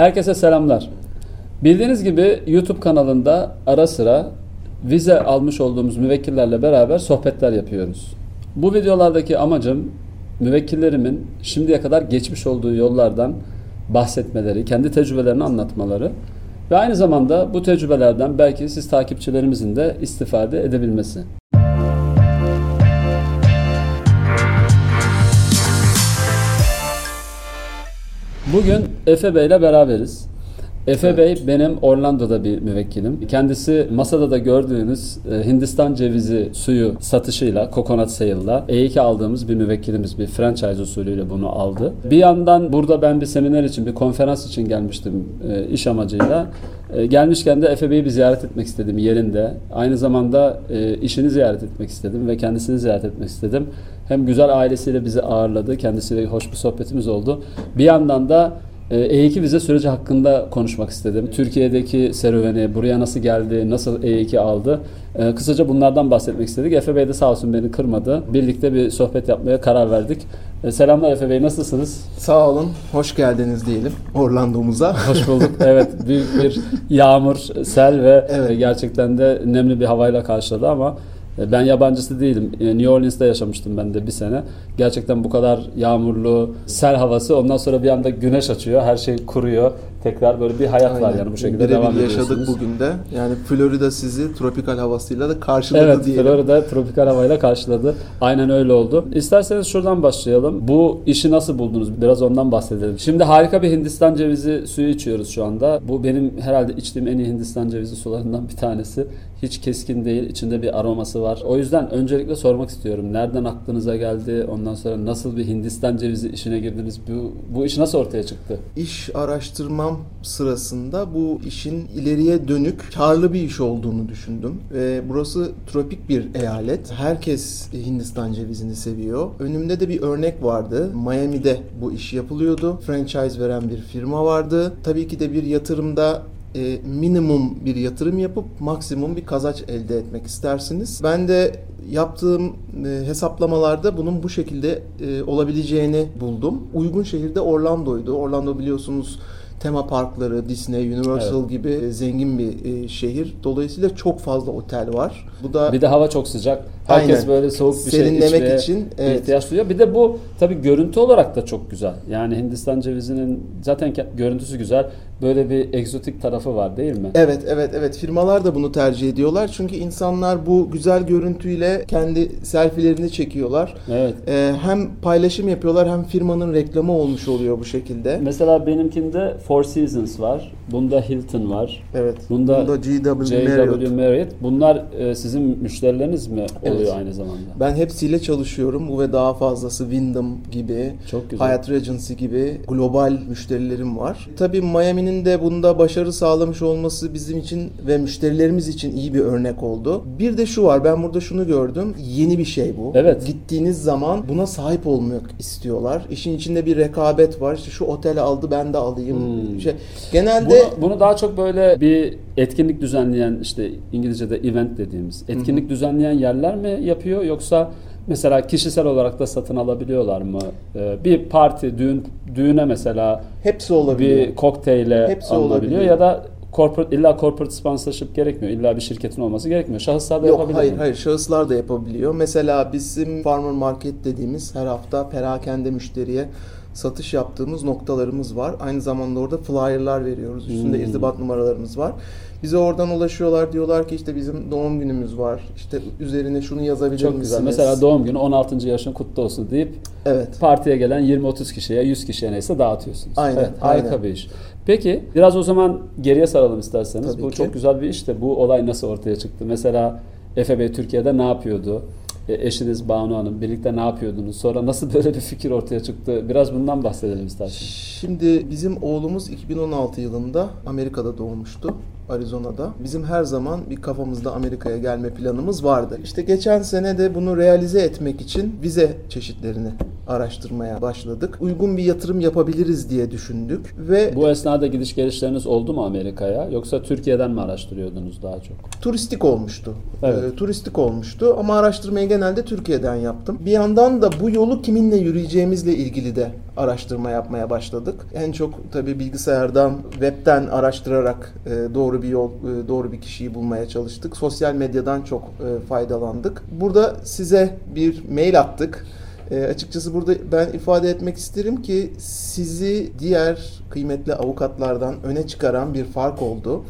Herkese selamlar. Bildiğiniz gibi YouTube kanalında ara sıra vize almış olduğumuz müvekkillerle beraber sohbetler yapıyoruz. Bu videolardaki amacım müvekkillerimin şimdiye kadar geçmiş olduğu yollardan bahsetmeleri, kendi tecrübelerini anlatmaları ve aynı zamanda bu tecrübelerden belki siz takipçilerimizin de istifade edebilmesi. Bugün Efe Bey ile beraberiz. Efe Bey benim Orlando'da bir müvekkilim. Kendisi masada da gördüğünüz e, Hindistan cevizi suyu satışıyla, coconut sale'la E2 aldığımız bir müvekkilimiz. Bir franchise usulüyle bunu aldı. Bir yandan burada ben bir seminer için, bir konferans için gelmiştim e, iş amacıyla. E, gelmişken de Efe Bey'i bir ziyaret etmek istedim yerinde. Aynı zamanda işini ziyaret etmek istedim ve kendisini ziyaret etmek istedim. Hem güzel ailesiyle bizi ağırladı. Kendisiyle hoş bir sohbetimiz oldu. Bir yandan da e2 vize süreci hakkında konuşmak istedim. Türkiye'deki serüveni, buraya nasıl geldi, nasıl E2 aldı. E, kısaca bunlardan bahsetmek istedik. Efe Bey de sağ olsun beni kırmadı. Birlikte bir sohbet yapmaya karar verdik. E, selamlar Efe Bey, nasılsınız? Sağ olun, hoş geldiniz diyelim Orlando'muza. Hoş bulduk. Evet, büyük bir yağmur, sel ve evet. gerçekten de nemli bir havayla karşıladı ama e, ben yabancısı değilim. E, New Orleans'ta yaşamıştım ben de bir sene. Gerçekten bu kadar yağmurlu, sel havası ondan sonra bir anda güneş açıyor. Her şey kuruyor tekrar böyle bir hayat Aynen. var yani bu şekilde Birebir devam ediyorsunuz. yaşadık bugün de. Yani Florida sizi tropikal havasıyla da karşıladı evet, diyelim. Evet Florida tropikal havayla karşıladı. Aynen öyle oldu. İsterseniz şuradan başlayalım. Bu işi nasıl buldunuz? Biraz ondan bahsedelim. Şimdi harika bir Hindistan cevizi suyu içiyoruz şu anda. Bu benim herhalde içtiğim en iyi Hindistan cevizi sularından bir tanesi. Hiç keskin değil. içinde bir aroması var. O yüzden öncelikle sormak istiyorum. Nereden aklınıza geldi? Ondan sonra nasıl bir Hindistan cevizi işine girdiniz? Bu, bu iş nasıl ortaya çıktı? İş araştırma çalışmam sırasında bu işin ileriye dönük karlı bir iş olduğunu düşündüm. Ve burası tropik bir eyalet. Herkes Hindistan cevizini seviyor. Önümde de bir örnek vardı. Miami'de bu iş yapılıyordu. Franchise veren bir firma vardı. Tabii ki de bir yatırımda e, minimum bir yatırım yapıp maksimum bir kazanç elde etmek istersiniz. Ben de yaptığım e, hesaplamalarda bunun bu şekilde e, olabileceğini buldum. Uygun şehirde Orlando'ydu. Orlando biliyorsunuz tema parkları, Disney, Universal evet. gibi zengin bir e, şehir. Dolayısıyla çok fazla otel var. Bu da bir de hava çok sıcak. Herkes Aynen. böyle soğuk bir şey içmeye için evet. ihtiyaç duyuyor. Bir de bu tabii görüntü olarak da çok güzel. Yani Hindistan cevizinin zaten görüntüsü güzel. Böyle bir egzotik tarafı var değil mi? Evet, evet, evet. Firmalar da bunu tercih ediyorlar. Çünkü insanlar bu güzel görüntüyle kendi selfilerini çekiyorlar. Evet. Ee, hem paylaşım yapıyorlar hem firmanın reklamı olmuş oluyor bu şekilde. Mesela benimkinde Four Seasons var. Bunda Hilton var. Evet. Bunda, Bunda GW, Marriott. Marriott. Bunlar e, sizin müşterileriniz mi oluyor evet. aynı zamanda? Ben hepsiyle çalışıyorum. Bu ve daha fazlası Wyndham gibi, Çok güzel. Hyatt Regency gibi global müşterilerim var. Tabii Miami'nin de bunda başarı sağlamış olması bizim için ve müşterilerimiz için iyi bir örnek oldu. Bir de şu var. Ben burada şunu gördüm. Yeni bir şey bu. Evet. Gittiğiniz zaman buna sahip olmak istiyorlar. İşin içinde bir rekabet var. İşte şu otele aldı ben de alayım. Hmm. Şey, genelde bunu, bunu daha çok böyle bir etkinlik düzenleyen işte İngilizce'de event dediğimiz etkinlik Hı-hı. düzenleyen yerler mi yapıyor yoksa mesela kişisel olarak da satın alabiliyorlar mı? Ee, bir parti, düğün düğüne mesela hepsi olabiliyor. Bir kokteyle hepsi alınabiliyor olabiliyor. ya da corporate illa corporate sponsorship gerekmiyor. İlla bir şirketin olması gerekmiyor. Şahıslar da Yok, yapabiliyor. Hayır, mi? hayır. Şahıslar da yapabiliyor. Mesela bizim farmer market dediğimiz her hafta perakende müşteriye satış yaptığımız noktalarımız var. Aynı zamanda orada flyer'lar veriyoruz. Üstünde hmm. irtibat numaralarımız var. Bize oradan ulaşıyorlar diyorlar ki işte bizim doğum günümüz var. İşte üzerine şunu yazabilir Çok misiniz? güzel. Mesela doğum günü 16. yaşın kutlu olsun deyip evet. partiye gelen 20-30 kişiye 100 kişiye neyse dağıtıyorsunuz. Aynen. Evet, harika aynen. bir iş. Peki biraz o zaman geriye saralım isterseniz. Tabii Bu ki. çok güzel bir iş de bu olay nasıl ortaya çıktı? Mesela Efe Bey Türkiye'de ne yapıyordu? E, eşiniz Banu Hanım birlikte ne yapıyordunuz? Sonra nasıl böyle bir fikir ortaya çıktı? Biraz bundan bahsedelim isterseniz. Şimdi bizim oğlumuz 2016 yılında Amerika'da doğmuştu. Arizona'da. Bizim her zaman bir kafamızda Amerika'ya gelme planımız vardı. İşte geçen sene de bunu realize etmek için vize çeşitlerini araştırmaya başladık. Uygun bir yatırım yapabiliriz diye düşündük ve Bu esnada gidiş gelişleriniz oldu mu Amerika'ya yoksa Türkiye'den mi araştırıyordunuz daha çok? turistik olmuştu. Evet. Ee, turistik olmuştu ama araştırmayı genelde Türkiye'den yaptım. Bir yandan da bu yolu kiminle yürüyeceğimizle ilgili de araştırma yapmaya başladık. En çok tabii bilgisayardan, webten araştırarak e, doğru bir yol, e, doğru bir kişiyi bulmaya çalıştık. Sosyal medyadan çok e, faydalandık. Burada size bir mail attık. E, açıkçası burada ben ifade etmek isterim ki sizi diğer kıymetli avukatlardan öne çıkaran bir fark oldu.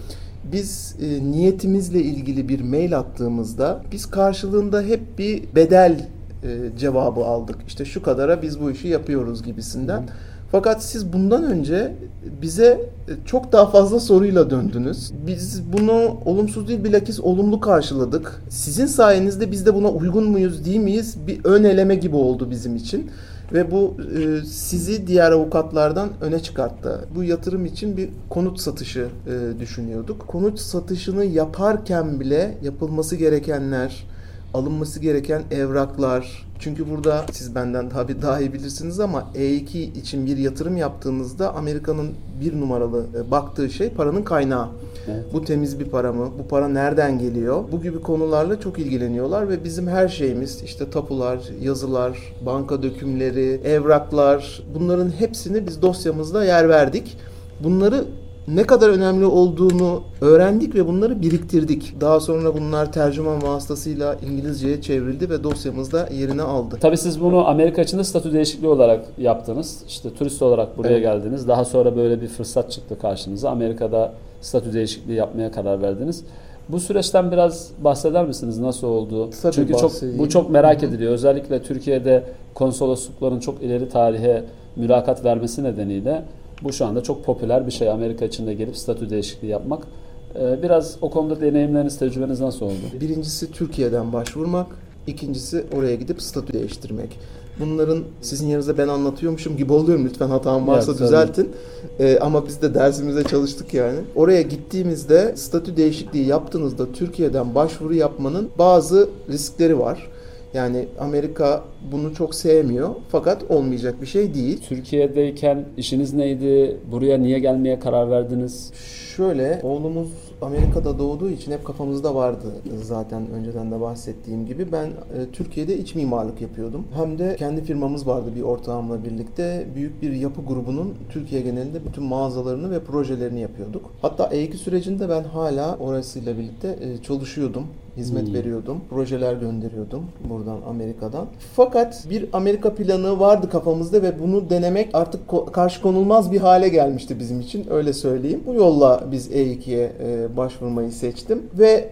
Biz niyetimizle ilgili bir mail attığımızda biz karşılığında hep bir bedel e, cevabı aldık. İşte şu kadara biz bu işi yapıyoruz gibisinden. Fakat siz bundan önce bize e, çok daha fazla soruyla döndünüz. Biz bunu olumsuz değil bilakis olumlu karşıladık. Sizin sayenizde biz de buna uygun muyuz değil miyiz bir ön eleme gibi oldu bizim için. Ve bu e, sizi diğer avukatlardan öne çıkarttı. Bu yatırım için bir konut satışı e, düşünüyorduk. Konut satışını yaparken bile yapılması gerekenler, alınması gereken evraklar. Çünkü burada siz benden tabii daha iyi bilirsiniz ama E2 için bir yatırım yaptığınızda Amerika'nın bir numaralı e, baktığı şey paranın kaynağı. Bu temiz bir para mı? Bu para nereden geliyor? Bu gibi konularla çok ilgileniyorlar ve bizim her şeyimiz işte tapular, yazılar, banka dökümleri, evraklar bunların hepsini biz dosyamızda yer verdik. Bunları ne kadar önemli olduğunu öğrendik ve bunları biriktirdik. Daha sonra bunlar tercüman vasıtasıyla İngilizceye çevrildi ve dosyamızda yerini aldı. Tabii siz bunu Amerika için de statü değişikliği olarak yaptınız. İşte turist olarak buraya Evet. geldiniz. Daha sonra böyle bir fırsat çıktı karşınıza. Amerika'da statü değişikliği yapmaya karar verdiniz. Bu süreçten biraz bahseder misiniz? Nasıl oldu? Tabii Çünkü çok bu çok merak ediliyor. Özellikle Türkiye'de konsoloslukların çok ileri tarihe mülakat vermesi nedeniyle bu şu anda çok popüler bir şey. Amerika için de gelip statü değişikliği yapmak. Ee, Biraz o konuda deneyimleriniz, tecrübeniz nasıl oldu? Birincisi Türkiye'den başvurmak, ikincisi oraya gidip statü değiştirmek. Bunların sizin yerinizde ben anlatıyormuşum gibi oluyorum. Lütfen hatam varsa Evet, düzeltin. Ee, ama biz de dersimize çalıştık yani. Oraya gittiğimizde statü değişikliği yaptığınızda Türkiye'den başvuru yapmanın bazı riskleri var. Yani Amerika bunu çok sevmiyor fakat olmayacak bir şey değil. Türkiye'deyken işiniz neydi? Buraya niye gelmeye karar verdiniz? Şöyle oğlumuz Amerika'da doğduğu için hep kafamızda vardı zaten önceden de bahsettiğim gibi. Ben e, Türkiye'de iç mimarlık yapıyordum. Hem de kendi firmamız vardı bir ortağımla birlikte. Büyük bir yapı grubunun Türkiye genelinde bütün mağazalarını ve projelerini yapıyorduk. Hatta E2 sürecinde ben hala orasıyla birlikte e, çalışıyordum. Hizmet Hmm. veriyordum. Projeler gönderiyordum buradan Amerika'dan. Fakat bir Amerika planı vardı kafamızda ve bunu denemek artık ko- karşı konulmaz bir hale gelmişti bizim için öyle söyleyeyim. Bu yolla biz E2'ye e, başvurmayı seçtim ve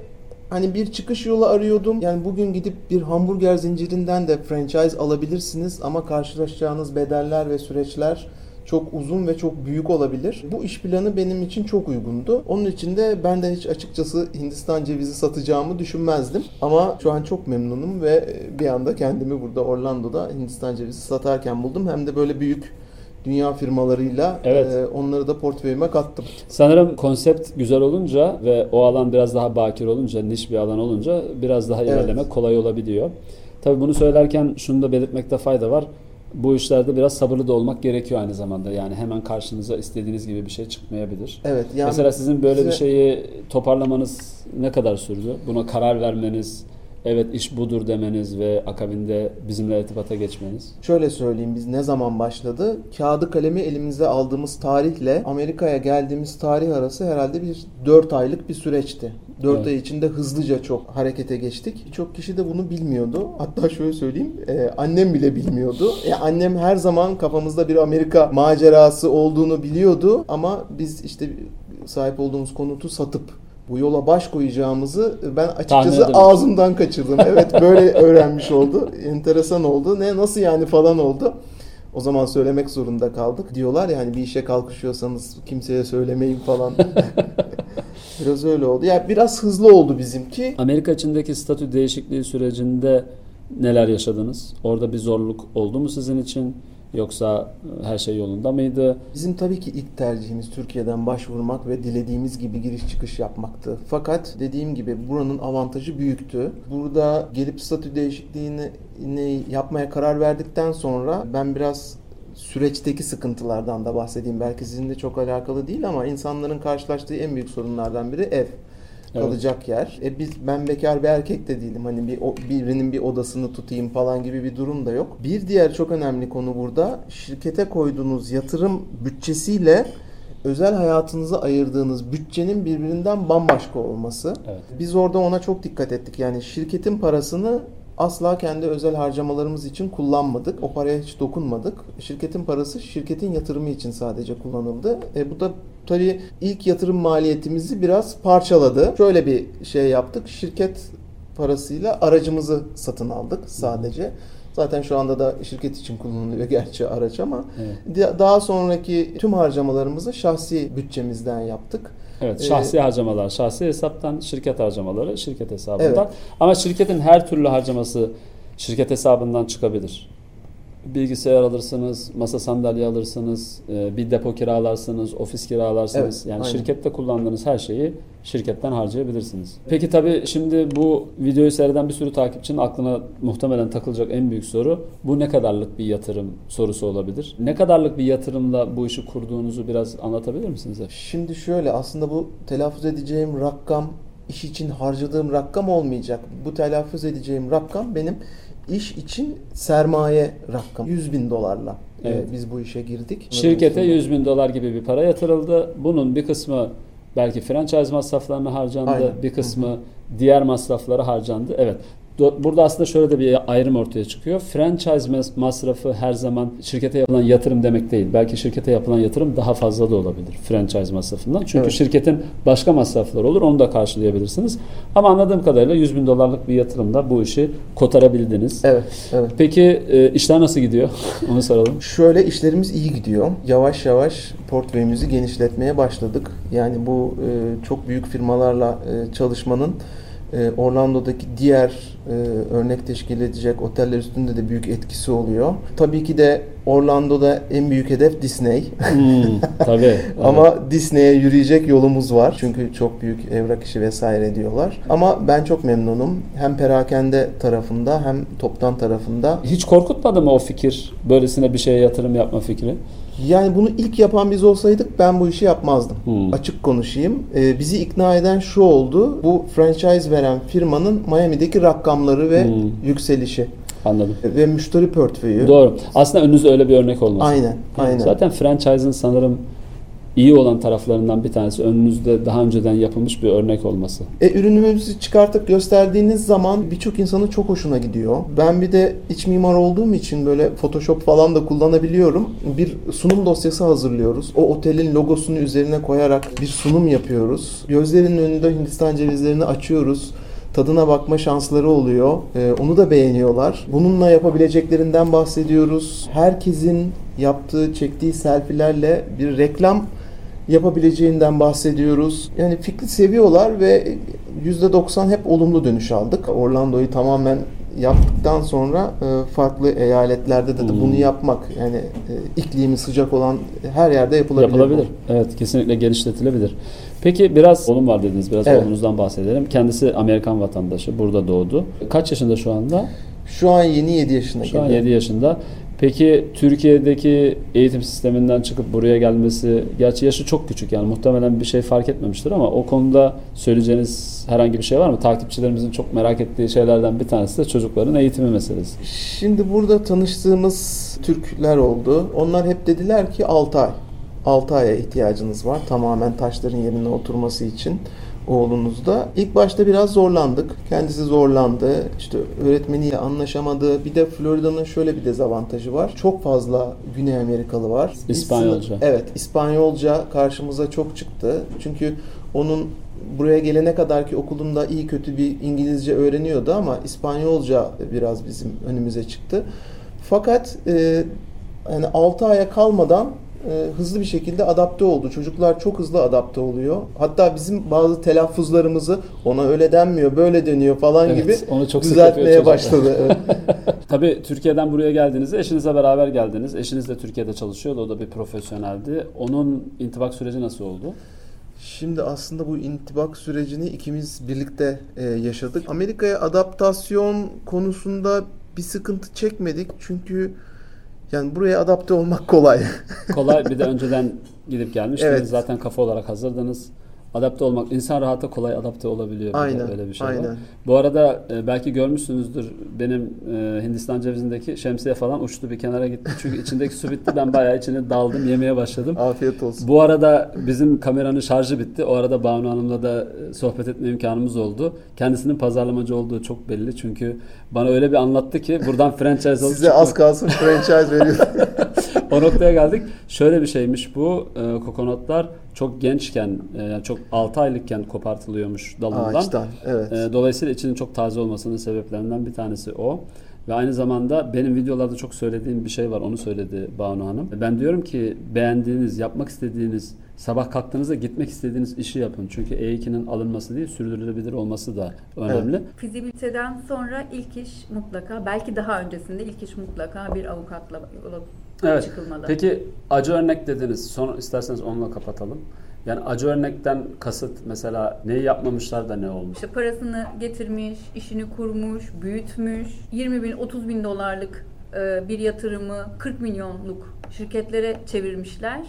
Hani bir çıkış yolu arıyordum. Yani bugün gidip bir hamburger zincirinden de franchise alabilirsiniz ama karşılaşacağınız bedeller ve süreçler çok uzun ve çok büyük olabilir. Bu iş planı benim için çok uygundu. Onun için de ben de hiç açıkçası Hindistan cevizi satacağımı düşünmezdim. Ama şu an çok memnunum ve bir anda kendimi burada Orlando'da Hindistan cevizi satarken buldum. Hem de böyle büyük dünya firmalarıyla Evet. e, onları da portföyüme kattım. Sanırım konsept güzel olunca ve o alan biraz daha bakir olunca, niş bir alan olunca biraz daha Evet. ilerlemek kolay olabiliyor. Tabii bunu söylerken şunu da belirtmekte fayda var. Bu işlerde biraz sabırlı da olmak gerekiyor aynı zamanda. Yani hemen karşınıza istediğiniz gibi bir şey çıkmayabilir. Evet. Yani Mesela sizin böyle bir size- şeyi toparlamanız ne kadar sürdü? Buna karar vermeniz, evet iş budur demeniz ve akabinde bizimle irtibata geçmeniz. Şöyle söyleyeyim biz ne zaman başladı? Kağıdı kalemi elimize aldığımız tarihle Amerika'ya geldiğimiz tarih arası herhalde bir 4 aylık bir süreçti. 4 Evet. ay içinde hızlıca çok harekete geçtik. Çok kişi de bunu bilmiyordu. Hatta şöyle söyleyeyim, e, annem bile bilmiyordu. E, annem her zaman kafamızda bir Amerika macerası olduğunu biliyordu ama biz işte sahip olduğumuz konutu satıp bu yola baş koyacağımızı ben açıkçası ağzımdan kaçırdım. Evet böyle öğrenmiş oldu. Enteresan oldu. Ne nasıl yani falan oldu. O zaman söylemek zorunda kaldık. Diyorlar yani bir işe kalkışıyorsanız kimseye söylemeyin falan. biraz öyle oldu. Yani biraz hızlı oldu bizimki. Amerika içindeki statü değişikliği sürecinde neler yaşadınız? Orada bir zorluk oldu mu sizin için? Yoksa e, her şey yolunda mıydı? Bizim tabii ki ilk tercihimiz Türkiye'den başvurmak ve dilediğimiz gibi giriş çıkış yapmaktı. Fakat dediğim gibi buranın avantajı büyüktü. Burada gelip statü değişikliğini yapmaya karar verdikten sonra ben biraz süreçteki sıkıntılardan da bahsedeyim. Belki sizinle çok alakalı değil ama insanların karşılaştığı en büyük sorunlardan biri ev kalacak evet. yer. E biz ben bekar bir erkek de değilim. Hani bir o, birinin bir odasını tutayım falan gibi bir durum da yok. Bir diğer çok önemli konu burada şirkete koyduğunuz yatırım bütçesiyle özel hayatınıza ayırdığınız bütçenin birbirinden bambaşka olması. Evet. Biz orada ona çok dikkat ettik. Yani şirketin parasını asla kendi özel harcamalarımız için kullanmadık. O paraya hiç dokunmadık. Şirketin parası şirketin yatırımı için sadece kullanıldı. E, bu da tabii ilk yatırım maliyetimizi biraz parçaladı. Şöyle bir şey yaptık. Şirket parasıyla aracımızı satın aldık sadece. Zaten şu anda da şirket için kullanılıyor gerçi araç ama evet. daha sonraki tüm harcamalarımızı şahsi bütçemizden yaptık. Evet, şahsi ee, harcamalar, şahsi hesaptan şirket harcamaları şirket hesabından. Evet. Ama şirketin her türlü harcaması şirket hesabından çıkabilir bilgisayar alırsınız, masa sandalye alırsınız, e, bir depo kiralarsınız, ofis kiralarsınız. Evet, yani aynen. şirkette kullandığınız her şeyi şirketten harcayabilirsiniz. Peki tabii şimdi bu videoyu seyreden bir sürü takipçinin aklına muhtemelen takılacak en büyük soru bu ne kadarlık bir yatırım sorusu olabilir. Ne kadarlık bir yatırımla bu işi kurduğunuzu biraz anlatabilir misiniz? Şimdi şöyle aslında bu telaffuz edeceğim rakam iş için harcadığım rakam olmayacak. Bu telaffuz edeceğim rakam benim iş için sermaye rakam 100 bin dolarla e, evet. biz bu işe girdik. Şirkete 100 bin dolar gibi bir para yatırıldı. Bunun bir kısmı belki franchise masraflarına harcandı, Aynen. bir kısmı Hı-hı. diğer masraflara harcandı. Evet. Burada aslında şöyle de bir ayrım ortaya çıkıyor. Franchise masrafı her zaman şirkete yapılan yatırım demek değil. Belki şirkete yapılan yatırım daha fazla da olabilir franchise masrafından. Çünkü evet. şirketin başka masrafları olur. Onu da karşılayabilirsiniz. Ama anladığım kadarıyla 100 bin dolarlık bir yatırımda bu işi kotarabildiniz. Evet. evet. Peki e, işler nasıl gidiyor? Onu soralım. Şöyle işlerimiz iyi gidiyor. Yavaş yavaş portföyümüzü genişletmeye başladık. Yani bu e, çok büyük firmalarla e, çalışmanın e, Orlando'daki diğer e, örnek teşkil edecek oteller üstünde de büyük etkisi oluyor. Tabii ki de Orlando'da en büyük hedef Disney. Hmm, tabii. Ama Disney'e yürüyecek yolumuz var. Çünkü çok büyük evrak işi vesaire diyorlar. Ama ben çok memnunum. Hem perakende tarafında hem toptan tarafında. Hiç korkutmadı mı o fikir? Böylesine bir şeye yatırım yapma fikri? Yani bunu ilk yapan biz olsaydık ben bu işi yapmazdım. Hmm. Açık konuşayım. Ee, bizi ikna eden şu oldu. Bu franchise veren firmanın Miami'deki rakamları ve hmm. yükselişi. Anladım. Ve müşteri portföyü. Doğru. Aslında önünüzde öyle bir örnek olması. Aynen. aynen. Zaten franchise'ın sanırım iyi olan taraflarından bir tanesi önünüzde daha önceden yapılmış bir örnek olması. E, ürünümüzü çıkartıp gösterdiğiniz zaman birçok insanın çok hoşuna gidiyor. Ben bir de iç mimar olduğum için böyle Photoshop falan da kullanabiliyorum. Bir sunum dosyası hazırlıyoruz. O otelin logosunu üzerine koyarak bir sunum yapıyoruz. Gözlerinin önünde Hindistan cevizlerini açıyoruz tadına bakma şansları oluyor. Ee, onu da beğeniyorlar. Bununla yapabileceklerinden bahsediyoruz. Herkesin yaptığı, çektiği selfilerle bir reklam yapabileceğinden bahsediyoruz. Yani fikri seviyorlar ve %90 hep olumlu dönüş aldık. Orlando'yu tamamen yaptıktan sonra e, farklı eyaletlerde de, de bunu hmm. yapmak yani e, iklimi sıcak olan her yerde yapılabilir. Yapılabilir. Bu. Evet kesinlikle genişletilebilir. Peki biraz oğlum var dediniz. Biraz evet. oğlunuzdan bahsedelim. Kendisi Amerikan vatandaşı. Burada doğdu. Kaç yaşında şu anda? Şu an yeni 7 yaşında. Şu an 7 yaşında. Peki Türkiye'deki eğitim sisteminden çıkıp buraya gelmesi, gerçi yaşı çok küçük yani muhtemelen bir şey fark etmemiştir ama o konuda söyleyeceğiniz herhangi bir şey var mı? Takipçilerimizin çok merak ettiği şeylerden bir tanesi de çocukların eğitimi meselesi. Şimdi burada tanıştığımız Türkler oldu. Onlar hep dediler ki 6 ay. 6 aya ihtiyacınız var tamamen taşların yerine oturması için oğlunuzda. İlk başta biraz zorlandık. Kendisi zorlandı. İşte öğretmeniyle anlaşamadı. Bir de Florida'nın şöyle bir dezavantajı var. Çok fazla Güney Amerikalı var. İspanyolca. Evet, İspanyolca karşımıza çok çıktı. Çünkü onun buraya gelene kadar ki okulunda iyi kötü bir İngilizce öğreniyordu ama İspanyolca biraz bizim önümüze çıktı. Fakat e, yani 6 aya kalmadan e, hızlı bir şekilde adapte oldu. Çocuklar çok hızlı adapte oluyor. Hatta bizim bazı telaffuzlarımızı ona öyle denmiyor, böyle deniyor falan evet, gibi onu çok düzeltmeye başladı. Tabii Türkiye'den buraya geldiğinizde eşinizle beraber geldiniz. Eşiniz de Türkiye'de çalışıyordu. O da bir profesyoneldi. Onun intibak süreci nasıl oldu? Şimdi aslında bu intibak sürecini ikimiz birlikte e, yaşadık. Amerika'ya adaptasyon konusunda bir sıkıntı çekmedik. Çünkü yani buraya adapte olmak kolay. Kolay bir de önceden gidip gelmiştiniz. Evet. Zaten kafa olarak hazırdınız. Adapte olmak, insan rahata kolay adapte olabiliyor. Aynen, Öyle bir şey var. aynen. Bu arada e, belki görmüşsünüzdür benim e, Hindistan cevizindeki şemsiye falan uçtu bir kenara gitti. Çünkü içindeki su bitti. Ben bayağı içine daldım, yemeye başladım. Afiyet olsun. Bu arada bizim kameranın şarjı bitti. O arada Banu Hanım'la da e, sohbet etme imkanımız oldu. Kendisinin pazarlamacı olduğu çok belli. Çünkü bana öyle bir anlattı ki buradan franchise alıp Size az kalsın franchise veriyorum. o noktaya geldik. Şöyle bir şeymiş bu. E, kokonatlar çok gençken, e, yani çok 6 aylıkken kopartılıyormuş dalından. Ağaçtan. Evet. E, dolayısıyla içinin çok taze olmasının sebeplerinden bir tanesi o. Ve aynı zamanda benim videolarda çok söylediğim bir şey var. Onu söyledi Banu Hanım. Ben diyorum ki beğendiğiniz, yapmak istediğiniz, sabah kalktığınızda gitmek istediğiniz işi yapın. Çünkü E2'nin alınması değil, sürdürülebilir olması da önemli. Fizibiliteden sonra ilk iş mutlaka, belki daha öncesinde ilk iş mutlaka bir avukatla Evet. çıkılmalı. Peki acı örnek dediniz. Sonra isterseniz onunla kapatalım. Yani acı örnekten kasıt mesela neyi yapmamışlar da ne olmuş? İşte parasını getirmiş, işini kurmuş, büyütmüş, 20 bin, 30 bin dolarlık e, bir yatırımı 40 milyonluk şirketlere çevirmişler.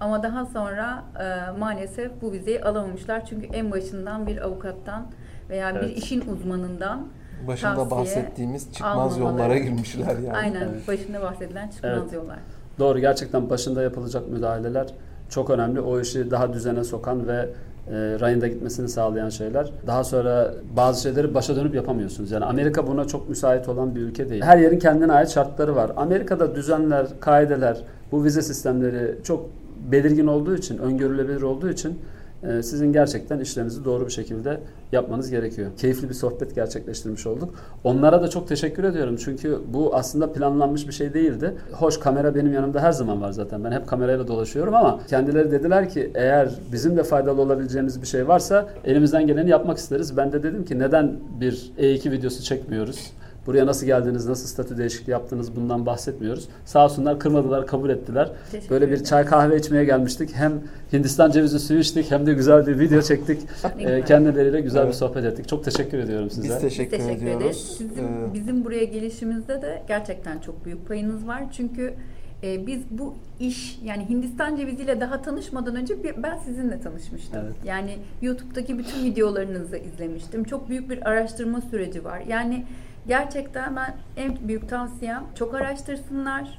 Ama daha sonra e, maalesef bu vizeyi alamamışlar. Çünkü en başından bir avukattan veya bir Evet. işin uzmanından Başında Tavsiye bahsettiğimiz çıkmaz almamaları. yollara girmişler yani. aynen Evet. başında bahsedilen çıkmaz Evet. yollar. Doğru gerçekten başında yapılacak müdahaleler çok önemli. O işi daha düzene sokan ve e, rayında gitmesini sağlayan şeyler. Daha sonra bazı şeyleri başa dönüp yapamıyorsunuz. Yani Amerika buna çok müsait olan bir ülke değil. Her yerin kendine ait şartları var. Amerika'da düzenler, kaideler, bu vize sistemleri çok belirgin olduğu için, öngörülebilir olduğu için sizin gerçekten işlerinizi doğru bir şekilde yapmanız gerekiyor. Keyifli bir sohbet gerçekleştirmiş olduk. Onlara da çok teşekkür ediyorum. Çünkü bu aslında planlanmış bir şey değildi. Hoş kamera benim yanımda her zaman var zaten. Ben hep kamerayla dolaşıyorum ama kendileri dediler ki eğer bizim de faydalı olabileceğimiz bir şey varsa elimizden geleni yapmak isteriz. Ben de dedim ki neden bir E2 videosu çekmiyoruz? Buraya nasıl geldiniz, nasıl statü değişikliği yaptınız bundan bahsetmiyoruz. Sağ olsunlar kırmadılar, kabul ettiler. Teşekkür Böyle bir çay kahve içmeye gelmiştik. Hem Hindistan cevizi suyu içtik hem de güzel bir video çektik. Güzel. kendileriyle güzel bir Evet. sohbet ettik. Çok teşekkür ediyorum size. Biz Biz teşekkür, teşekkür ediyoruz. ederiz. Bizim, Ee, bizim buraya gelişimizde de gerçekten çok büyük payınız var. Çünkü e, biz bu iş yani Hindistan ceviziyle daha tanışmadan önce bir- ben sizinle tanışmıştım. Evet. Yani YouTube'daki bütün videolarınızı izlemiştim. Çok büyük bir araştırma süreci var. Yani gerçekten ben en büyük tavsiyem çok araştırsınlar.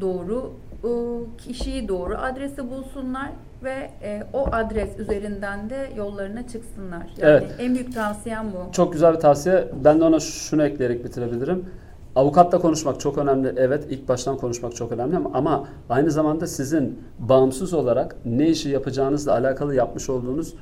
Doğru e, kişiyi doğru adresi bulsunlar ve e, o adres üzerinden de yollarına çıksınlar. Yani Evet. en büyük tavsiyem bu. Çok güzel bir tavsiye. Ben de ona şunu ekleyerek bitirebilirim. Avukatla konuşmak çok önemli. Evet ilk baştan konuşmak çok önemli ama, ama aynı zamanda sizin bağımsız olarak ne işi yapacağınızla alakalı yapmış olduğunuz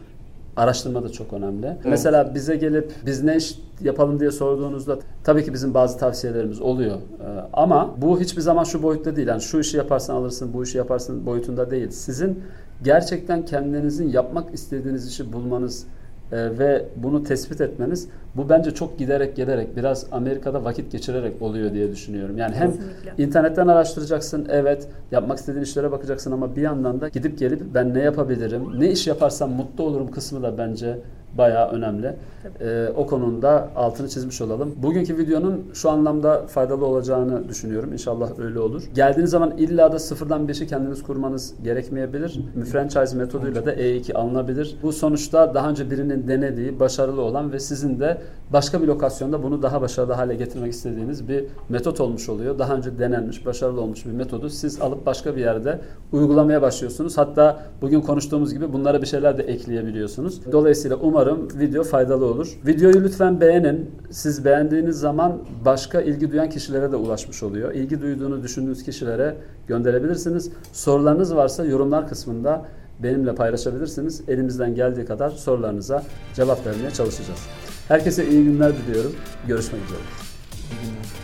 araştırma da çok önemli. Mesela bize gelip biz ne iş yapalım diye sorduğunuzda tabii ki bizim bazı tavsiyelerimiz oluyor. Ee, ama bu hiçbir zaman şu boyutta değil. Yani şu işi yaparsan alırsın, bu işi yaparsın boyutunda değil. Sizin gerçekten kendinizin yapmak istediğiniz işi bulmanız e, ve bunu tespit etmeniz bu bence çok giderek gelerek biraz Amerika'da vakit geçirerek oluyor diye düşünüyorum. Yani hem Kesinlikle. internetten araştıracaksın evet yapmak istediğin işlere bakacaksın ama bir yandan da gidip gelip ben ne yapabilirim ne iş yaparsam mutlu olurum kısmı da bence bayağı önemli. Ee, o konunda altını çizmiş olalım. Bugünkü videonun şu anlamda faydalı olacağını düşünüyorum. İnşallah öyle olur. Geldiğiniz zaman illa da sıfırdan bir işi kendiniz kurmanız gerekmeyebilir. Franchise metoduyla da E2 alınabilir. Bu sonuçta daha önce birinin denediği, başarılı olan ve sizin de başka bir lokasyonda bunu daha başarılı hale getirmek istediğiniz bir metot olmuş oluyor. Daha önce denenmiş, başarılı olmuş bir metodu siz alıp başka bir yerde uygulamaya başlıyorsunuz. Hatta bugün konuştuğumuz gibi bunlara bir şeyler de ekleyebiliyorsunuz. Dolayısıyla umarım video faydalı olur. Videoyu lütfen beğenin. Siz beğendiğiniz zaman başka ilgi duyan kişilere de ulaşmış oluyor. İlgi duyduğunu düşündüğünüz kişilere gönderebilirsiniz. Sorularınız varsa yorumlar kısmında benimle paylaşabilirsiniz. Elimizden geldiği kadar sorularınıza cevap vermeye çalışacağız. Herkese iyi günler diliyorum. Görüşmek üzere. iyi günler.